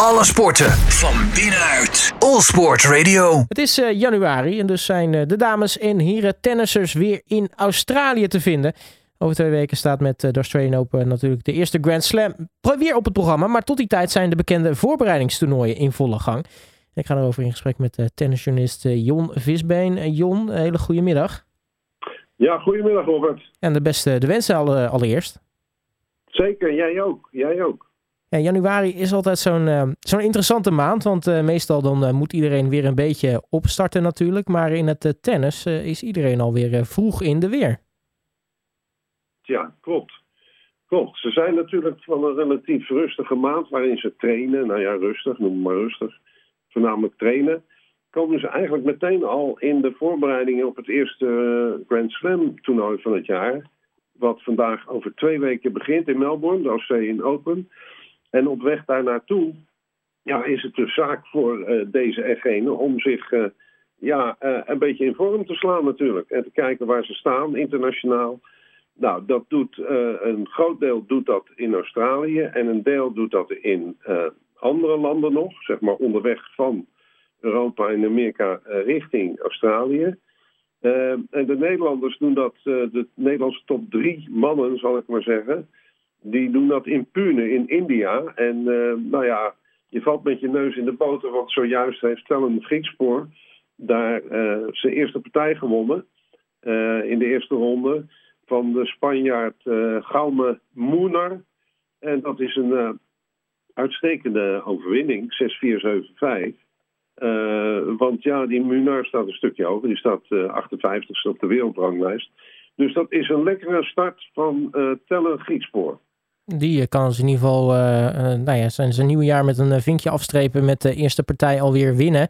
Alle sporten van binnenuit. All Sport Radio. Het is uh, januari en dus zijn uh, de dames en heren tennissers weer in Australië te vinden. Over twee weken staat met uh, de Australian Open natuurlijk de eerste Grand Slam weer op het programma. Maar tot die tijd zijn de bekende voorbereidingstoernooien in volle gang. Ik ga erover in gesprek met tennisjournalist Jon Visbeen. Jon, hele goede middag. Ja, goedemiddag Robert. En de beste de wensen allereerst. Zeker, jij ook. Jij ook. Ja, januari is altijd zo'n uh, zo'n interessante maand, want uh, meestal dan uh, moet iedereen weer een beetje opstarten natuurlijk. Maar in het tennis is iedereen alweer vroeg in de weer. Ja, klopt. Klopt. Ze zijn natuurlijk van een relatief rustige maand waarin ze trainen. Nou ja, rustig, noem maar rustig. Voornamelijk trainen. Komen ze eigenlijk meteen al in de voorbereidingen op het eerste Grand Slam toernooi van het jaar. Wat vandaag over twee weken begint in Melbourne, de Australian Open. En op weg daar naartoe ja, is het dus zaak voor uh, deze en om zich uh, ja, uh, een beetje in vorm te slaan natuurlijk. En te kijken waar ze staan internationaal. Nou, dat doet, een groot deel doet dat in Australië en een deel doet dat in andere landen nog. Zeg maar onderweg van Europa en Amerika richting Australië. en de Nederlanders doen dat, de Nederlandse top drie mannen zal ik maar zeggen die doen dat in Pune in India. En uh, nou ja, je valt met je neus in de boter, want zojuist heeft Tellen Griekspoor daar uh, zijn eerste partij gewonnen. Uh, in de eerste ronde van de Spanjaard uh, Gaume Moenar. En dat is een uitstekende overwinning, 6-4-7-5. want ja, die Munar staat een stukje hoger. Die staat 58ste op de wereldranglijst. Dus dat is een lekkere start van Tellen Griekspoor. Die kan ze in ieder geval uh, nou ja, zijn, zijn nieuwe jaar met een vinkje afstrepen met de eerste partij alweer winnen.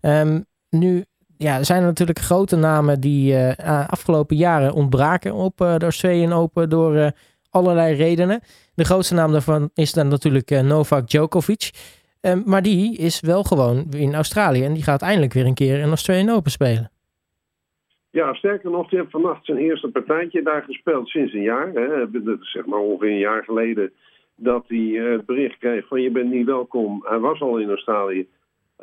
Um, nu ja, er zijn er natuurlijk grote namen die afgelopen jaren ontbraken op de Australian Open door allerlei redenen. De grootste naam daarvan is dan natuurlijk Novak Djokovic. Um, maar die is wel gewoon in Australië en die gaat eindelijk weer een keer een Australian Open spelen. Ja, sterker nog, die heeft vannacht zijn eerste partijtje daar gespeeld sinds een jaar. Hè. Dat is zeg maar ongeveer een jaar geleden dat hij eh, het bericht kreeg van je bent niet welkom. Hij was al in Australië.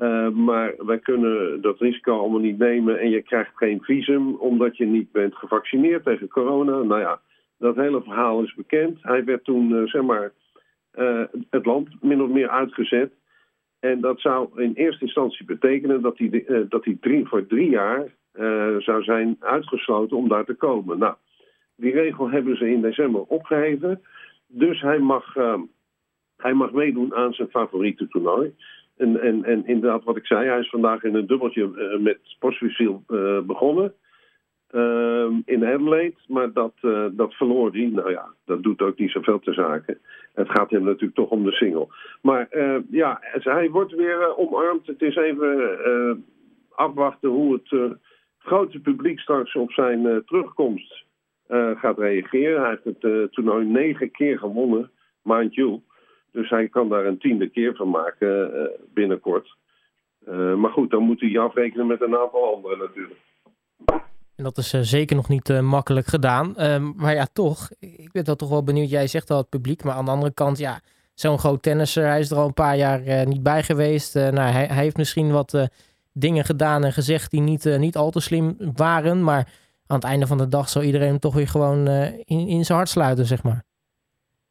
Uh, maar wij kunnen dat risico allemaal niet nemen en je krijgt geen visum omdat je niet bent gevaccineerd tegen corona. Nou ja, dat hele verhaal is bekend. Hij werd toen, uh, zeg maar, het land min of meer uitgezet. En dat zou in eerste instantie betekenen dat hij, dat hij voor drie jaar uh, zou zijn uitgesloten om daar te komen. Nou, die regel hebben ze in december opgeheven. Dus hij mag, uh, hij mag meedoen aan zijn favoriete toernooi. En, en, en inderdaad, wat ik zei, hij is vandaag in een dubbeltje uh, met Sportswissel begonnen. Ehm, in Adelaide, maar dat, dat verloor hij. Nou ja, dat doet ook niet zoveel te zaken. Het gaat hem natuurlijk toch om de single. Maar ja, hij wordt weer omarmd. Het is even afwachten hoe het grote publiek straks op zijn uh, terugkomst uh, gaat reageren. Hij heeft het uh, toernooi negen keer gewonnen, mind you. Dus hij kan daar een tiende keer van maken binnenkort. maar goed, dan moet hij afrekenen met een aantal anderen natuurlijk. En dat is zeker nog niet makkelijk gedaan. Ehm, maar ja, toch, ik ben wel toch wel benieuwd. Jij zegt al het publiek, maar aan de andere kant, ja, zo'n groot tennisser, hij is er al een paar jaar niet bij geweest. nou, hij, hij, heeft misschien wat dingen gedaan en gezegd die niet, uh, niet al te slim waren. Maar aan het einde van de dag zal iedereen hem toch weer gewoon uh, in, in zijn hart sluiten, zeg maar.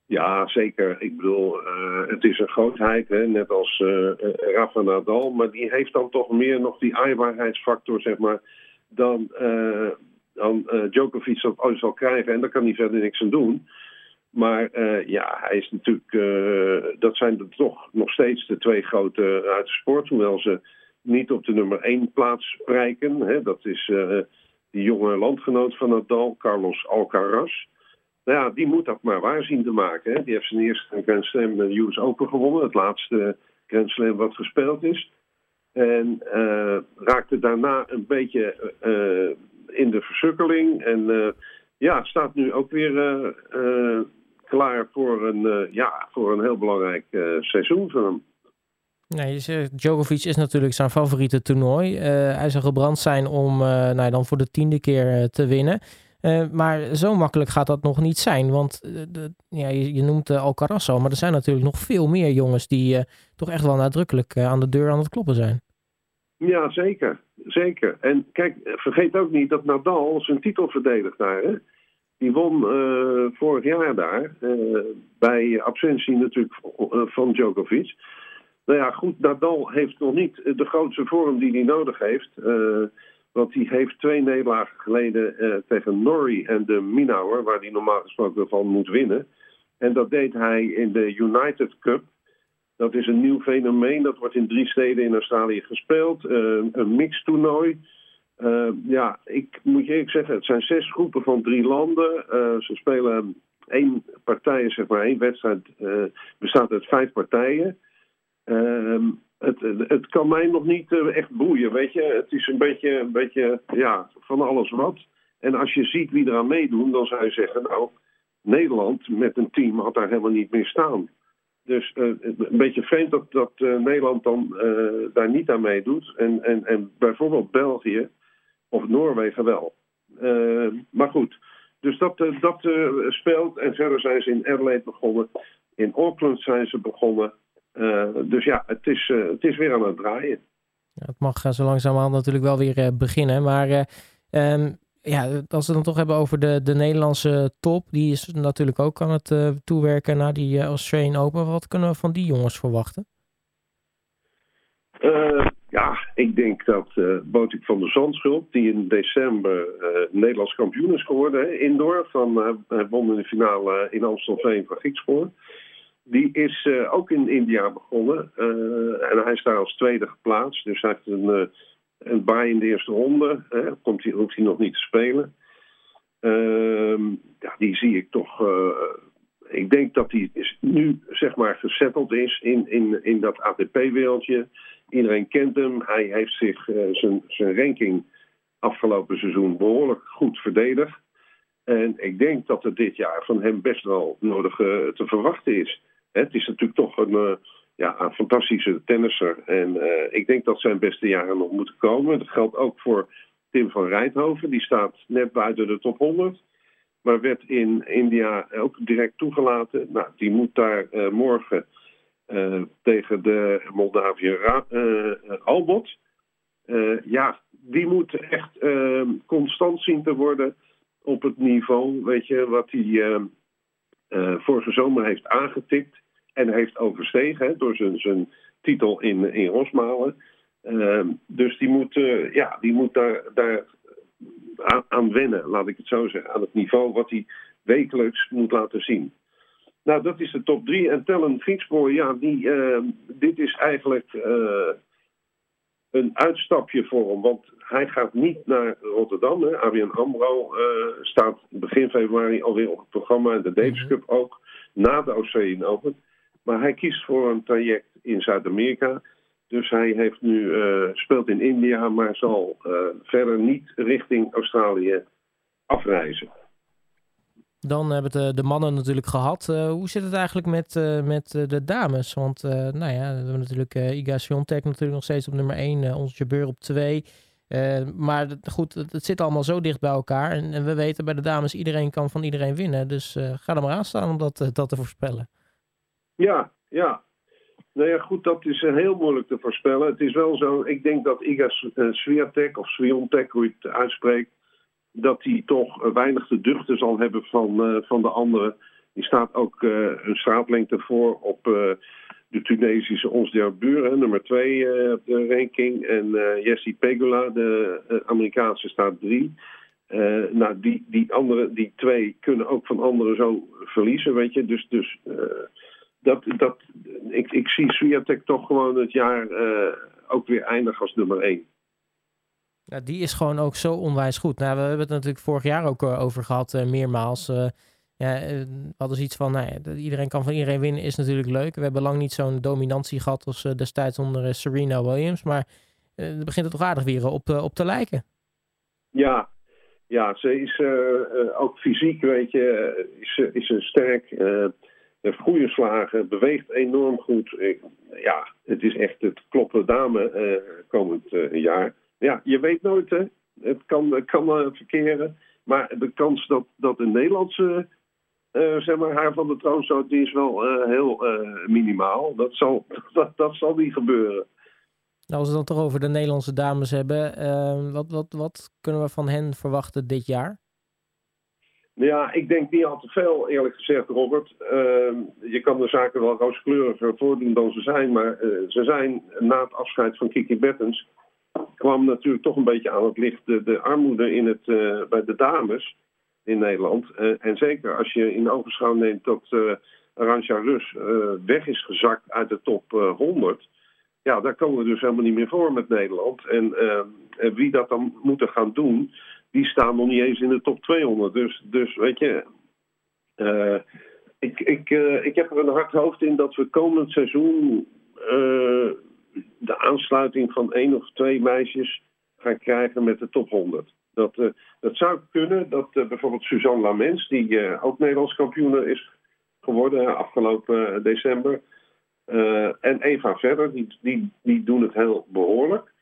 Ja, zeker. Ik bedoel, uh, het is een grootheid, hè? net als Rafa Nadal. Maar die heeft dan toch meer nog die aaibaarheidsfactor, zeg maar, dan, dan Djokovic dat zal krijgen. En daar kan hij verder niks aan doen. Maar ja, hij is natuurlijk, dat zijn toch nog steeds de twee grote uit de sport. Hoewel ze niet op de nummer 1 plaats prijken. Hè? Dat is uh, die jonge landgenoot van Nadal, Carlos Alcaraz. Nou ja, die moet dat maar waar zien te maken. Hè? Die heeft zijn eerste Grand Slam de US Open gewonnen. Het laatste Grand Slam wat gespeeld is. En uh, raakte daarna een beetje in de versukkeling. En ja, staat nu ook weer klaar voor een, ja, voor een heel belangrijk seizoen van hem. Nee, Djokovic is natuurlijk zijn favoriete toernooi. Uh, hij zou gebrand zijn om uh, nou, dan voor de tiende keer uh, te winnen. maar zo makkelijk gaat dat nog niet zijn. Want de, ja, je, je noemt Alcaraz al, maar er zijn natuurlijk nog veel meer jongens die toch echt wel nadrukkelijk aan de deur aan het kloppen zijn. Ja, zeker. Zeker. En kijk, vergeet ook niet dat Nadal zijn titel verdedigt daar. Hè? Die won vorig jaar daar, bij absentie natuurlijk van Djokovic. Nou ja, goed, Nadal heeft nog niet de grootste vorm die hij nodig heeft. want hij heeft twee nederlagen geleden tegen Norrie en de Minauer, waar hij normaal gesproken van moet winnen. En dat deed hij in de United Cup. Dat is een nieuw fenomeen. Dat wordt in drie steden in Australië gespeeld. een mixtoernooi. Uh, ja, ik moet je eerlijk zeggen, het zijn zes groepen van drie landen. Ze spelen één partij, zeg maar, één wedstrijd bestaat uit vijf partijen. Ehm, het, het kan mij nog niet echt boeien, weet je. Het is een beetje, een beetje, ja, van alles wat. En als je ziet wie eraan meedoen, dan zou je zeggen, nou, Nederland met een team had daar helemaal niet meer staan. Dus een beetje vreemd dat, dat Nederland dan daar niet aan meedoet. En, en, en bijvoorbeeld België, of Noorwegen wel. Uh, maar goed, dus dat, dat speelt. En verder zijn ze in Adelaide begonnen. In Auckland zijn ze begonnen. Dus ja, het is, het is weer aan het draaien. Ja, het mag zo langzamerhand natuurlijk wel weer beginnen. Maar um, ja, als we het dan toch hebben over de, de Nederlandse top. Die is natuurlijk ook aan het toewerken naar die Australian Open. Wat kunnen we van die jongens verwachten? Ja, ik denk dat uh, Botik van der Zandschulp, die in december uh, Nederlands kampioen is geworden, indoor, van, uh, hij won in de finale in Amstelveen van Griekspoor. Die is ook in India begonnen en hij is daar als tweede geplaatst. Dus hij heeft een, een baai in de eerste ronde, komt hij, hoeft hij nog niet te spelen. Ehm, ja, die zie ik toch ik denk dat hij nu zeg maar gesetteld is in, in, in dat ATP-wereldje. Iedereen kent hem. Hij heeft zich uh, zijn, zijn ranking afgelopen seizoen behoorlijk goed verdedigd. En ik denk dat er dit jaar van hem best wel nodig uh, te verwachten is. Het is natuurlijk toch een, uh, ja, een fantastische tennisser. En ik denk dat zijn beste jaren nog moeten komen. Dat geldt ook voor Tim van Rijthoven. Die staat net buiten de top 100. Maar werd in India ook direct toegelaten. Nou, die moet daar morgen uh, tegen de Moldavië uh, Albot. ja, die moet echt constant zien te worden op het niveau, weet je, wat hij vorige zomer heeft aangetikt en heeft overstegen door zijn, zijn titel in, in Rosmalen. dus die moet, ja, die moet daar, daar aan, wennen, laat ik het zo zeggen, aan het niveau wat hij wekelijks moet laten zien. Nou, dat is de top 3. En Tellen Griekspoor, ja, die, uh, dit is eigenlijk uh, een uitstapje voor hem. Want hij gaat niet naar Rotterdam. Hè. ABN AMRO uh, staat begin februari alweer op het programma. En de Davis mhm. Cup ook. Na de Oceaan Open. Maar hij kiest voor een traject in Zuid-Amerika. Dus hij heeft nu, speelt in India, maar zal verder niet richting Australië afreizen. Dan hebben we de, mannen natuurlijk gehad. Uh, hoe zit het eigenlijk met, uh, met de dames? Want nou ja, we hebben natuurlijk Iga Swiatek natuurlijk nog steeds op nummer 1. onze Jabeur op 2. Maar goed, het, zit allemaal zo dicht bij elkaar. En, we weten bij de dames, iedereen kan van iedereen winnen. Dus ga er maar aan staan om dat, dat te voorspellen. Ja, ja. Nou ja, goed, dat is heel moeilijk te voorspellen. Het is wel zo, ik denk dat Iga Swiatek of Swiatek, hoe je het uitspreekt dat hij toch weinig te duchten zal hebben van, van de anderen. Die staat ook een straatlengte voor op de Tunesische Ons Buren, nummer 2 op de ranking. En Jessie Pegula, de Amerikaanse, staat 3. nou, die, die, andere, die twee kunnen ook van anderen zo verliezen, weet je. Dus, dus dat, dat, ik, ik zie Swiatek toch gewoon het jaar ook weer eindigen als nummer 1. Ja, die is gewoon ook zo onwijs goed. Nou, we hebben het natuurlijk vorig jaar ook eh, over gehad, meermaals. Uh, ja, hadden zoiets van, nou ja, iedereen kan van iedereen winnen, is natuurlijk leuk. We hebben lang niet zo'n dominantie gehad als destijds onder Serena Williams. Maar het begint er toch aardig weer op, op te lijken. Ja, ja ze is ook fysiek, weet je, is, is ze sterk. heeft goede slagen, beweegt enorm goed. ja, het is echt het kloppen dame komend jaar ja, je weet nooit, hè. Het kan, kan uh, verkeren. Maar de kans dat, dat een Nederlandse uh, zeg maar, haar van de troon stoot, die is wel uh, heel uh, minimaal. Dat zal, dat, dat zal niet gebeuren. Nou, als we het dan toch over de Nederlandse dames hebben, wat, wat, wat kunnen we van hen verwachten dit jaar? Ja, ik denk niet al te veel, eerlijk gezegd, Robert. Ehm, je kan de zaken wel rooskleuriger voordoen dan ze zijn. Maar ze zijn na het afscheid van Kiki Bettens. kwam natuurlijk toch een beetje aan het licht de, de armoede in het, bij de dames in Nederland. Uh, en zeker als je in ogenschouw neemt dat uh, Arantxa Rus uh, weg is gezakt uit de top 100. Ja, daar komen we dus helemaal niet meer voor met Nederland. En wie dat dan moeten gaan doen, die staan nog niet eens in de top 200. Dus, dus weet je, ik, ik, ik heb er een hard hoofd in dat we komend seizoen de aansluiting van één of twee meisjes gaan krijgen met de top 100. Dat, uh, dat zou kunnen dat uh, bijvoorbeeld Suzanne Lamens, die uh, ook Nederlands kampioen is geworden afgelopen december, en Eva Verder, die, die, die doen het heel behoorlijk.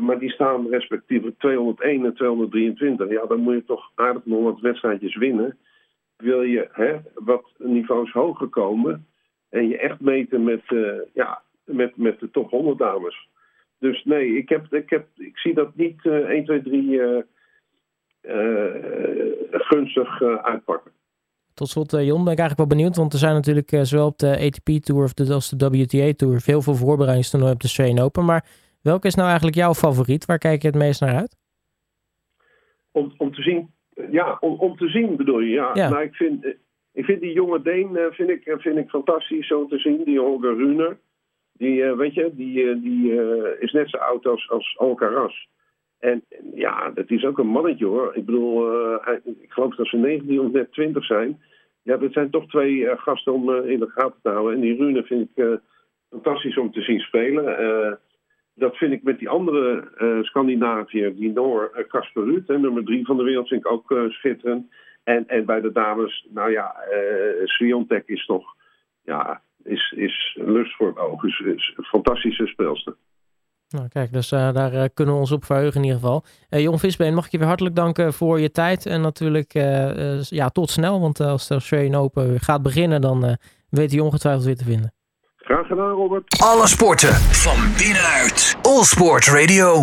maar die staan respectievelijk 201 en 223. Ja, dan moet je toch aardig nog wat wedstrijdjes winnen. Wil je hè, wat niveaus hoger komen en je echt meten met, ja, met, met de top 100 dames. Dus nee, ik, heb, ik, heb, ik zie dat niet uh, 1, 2, 3 uh, uh, gunstig uh, uitpakken. Tot slot, uh, Jon, ben ik eigenlijk wel benieuwd. Want er zijn natuurlijk uh, zowel op de ATP-tour als de WTA-tour veel veel voorbereidingstoernooien op de Australian Open. Maar welke is nou eigenlijk jouw favoriet? Waar kijk je het meest naar uit? Om, om te zien, ja, om, om te zien bedoel je. Ja, ja. Nou, ik, vind, ik vind die jonge Deen vind ik, vind ik fantastisch zo te zien. Die Holger Runer. Die, uh, weet je, die, uh, die uh, is net zo oud als, als Alcaraz. En ja, dat is ook een mannetje hoor. Ik bedoel, ik geloof dat ze 19 of net 20 zijn. Ja, dat zijn toch twee gasten om in de gaten te houden. En die Rune vind ik fantastisch om te zien spelen. dat vind ik met die andere Scandinaviër, die Noor, Kasper Ruud, nummer drie van de wereld, vind ik ook schitterend. En, en bij de dames, nou ja, uh, Sviontek is toch, ja, is, is lust voor het oog. Is, is een fantastische speelster. Nou, kijk, dus uh, daar uh, kunnen we ons op verheugen in ieder geval. Uh, Jon Visbeen, mag ik je weer hartelijk danken voor je tijd. En natuurlijk, ja, tot snel. Want als de Australian Open gaat beginnen, dan weet hij ongetwijfeld weer te vinden. Graag gedaan, Robert. Alle sporten van binnenuit. All Sport Radio.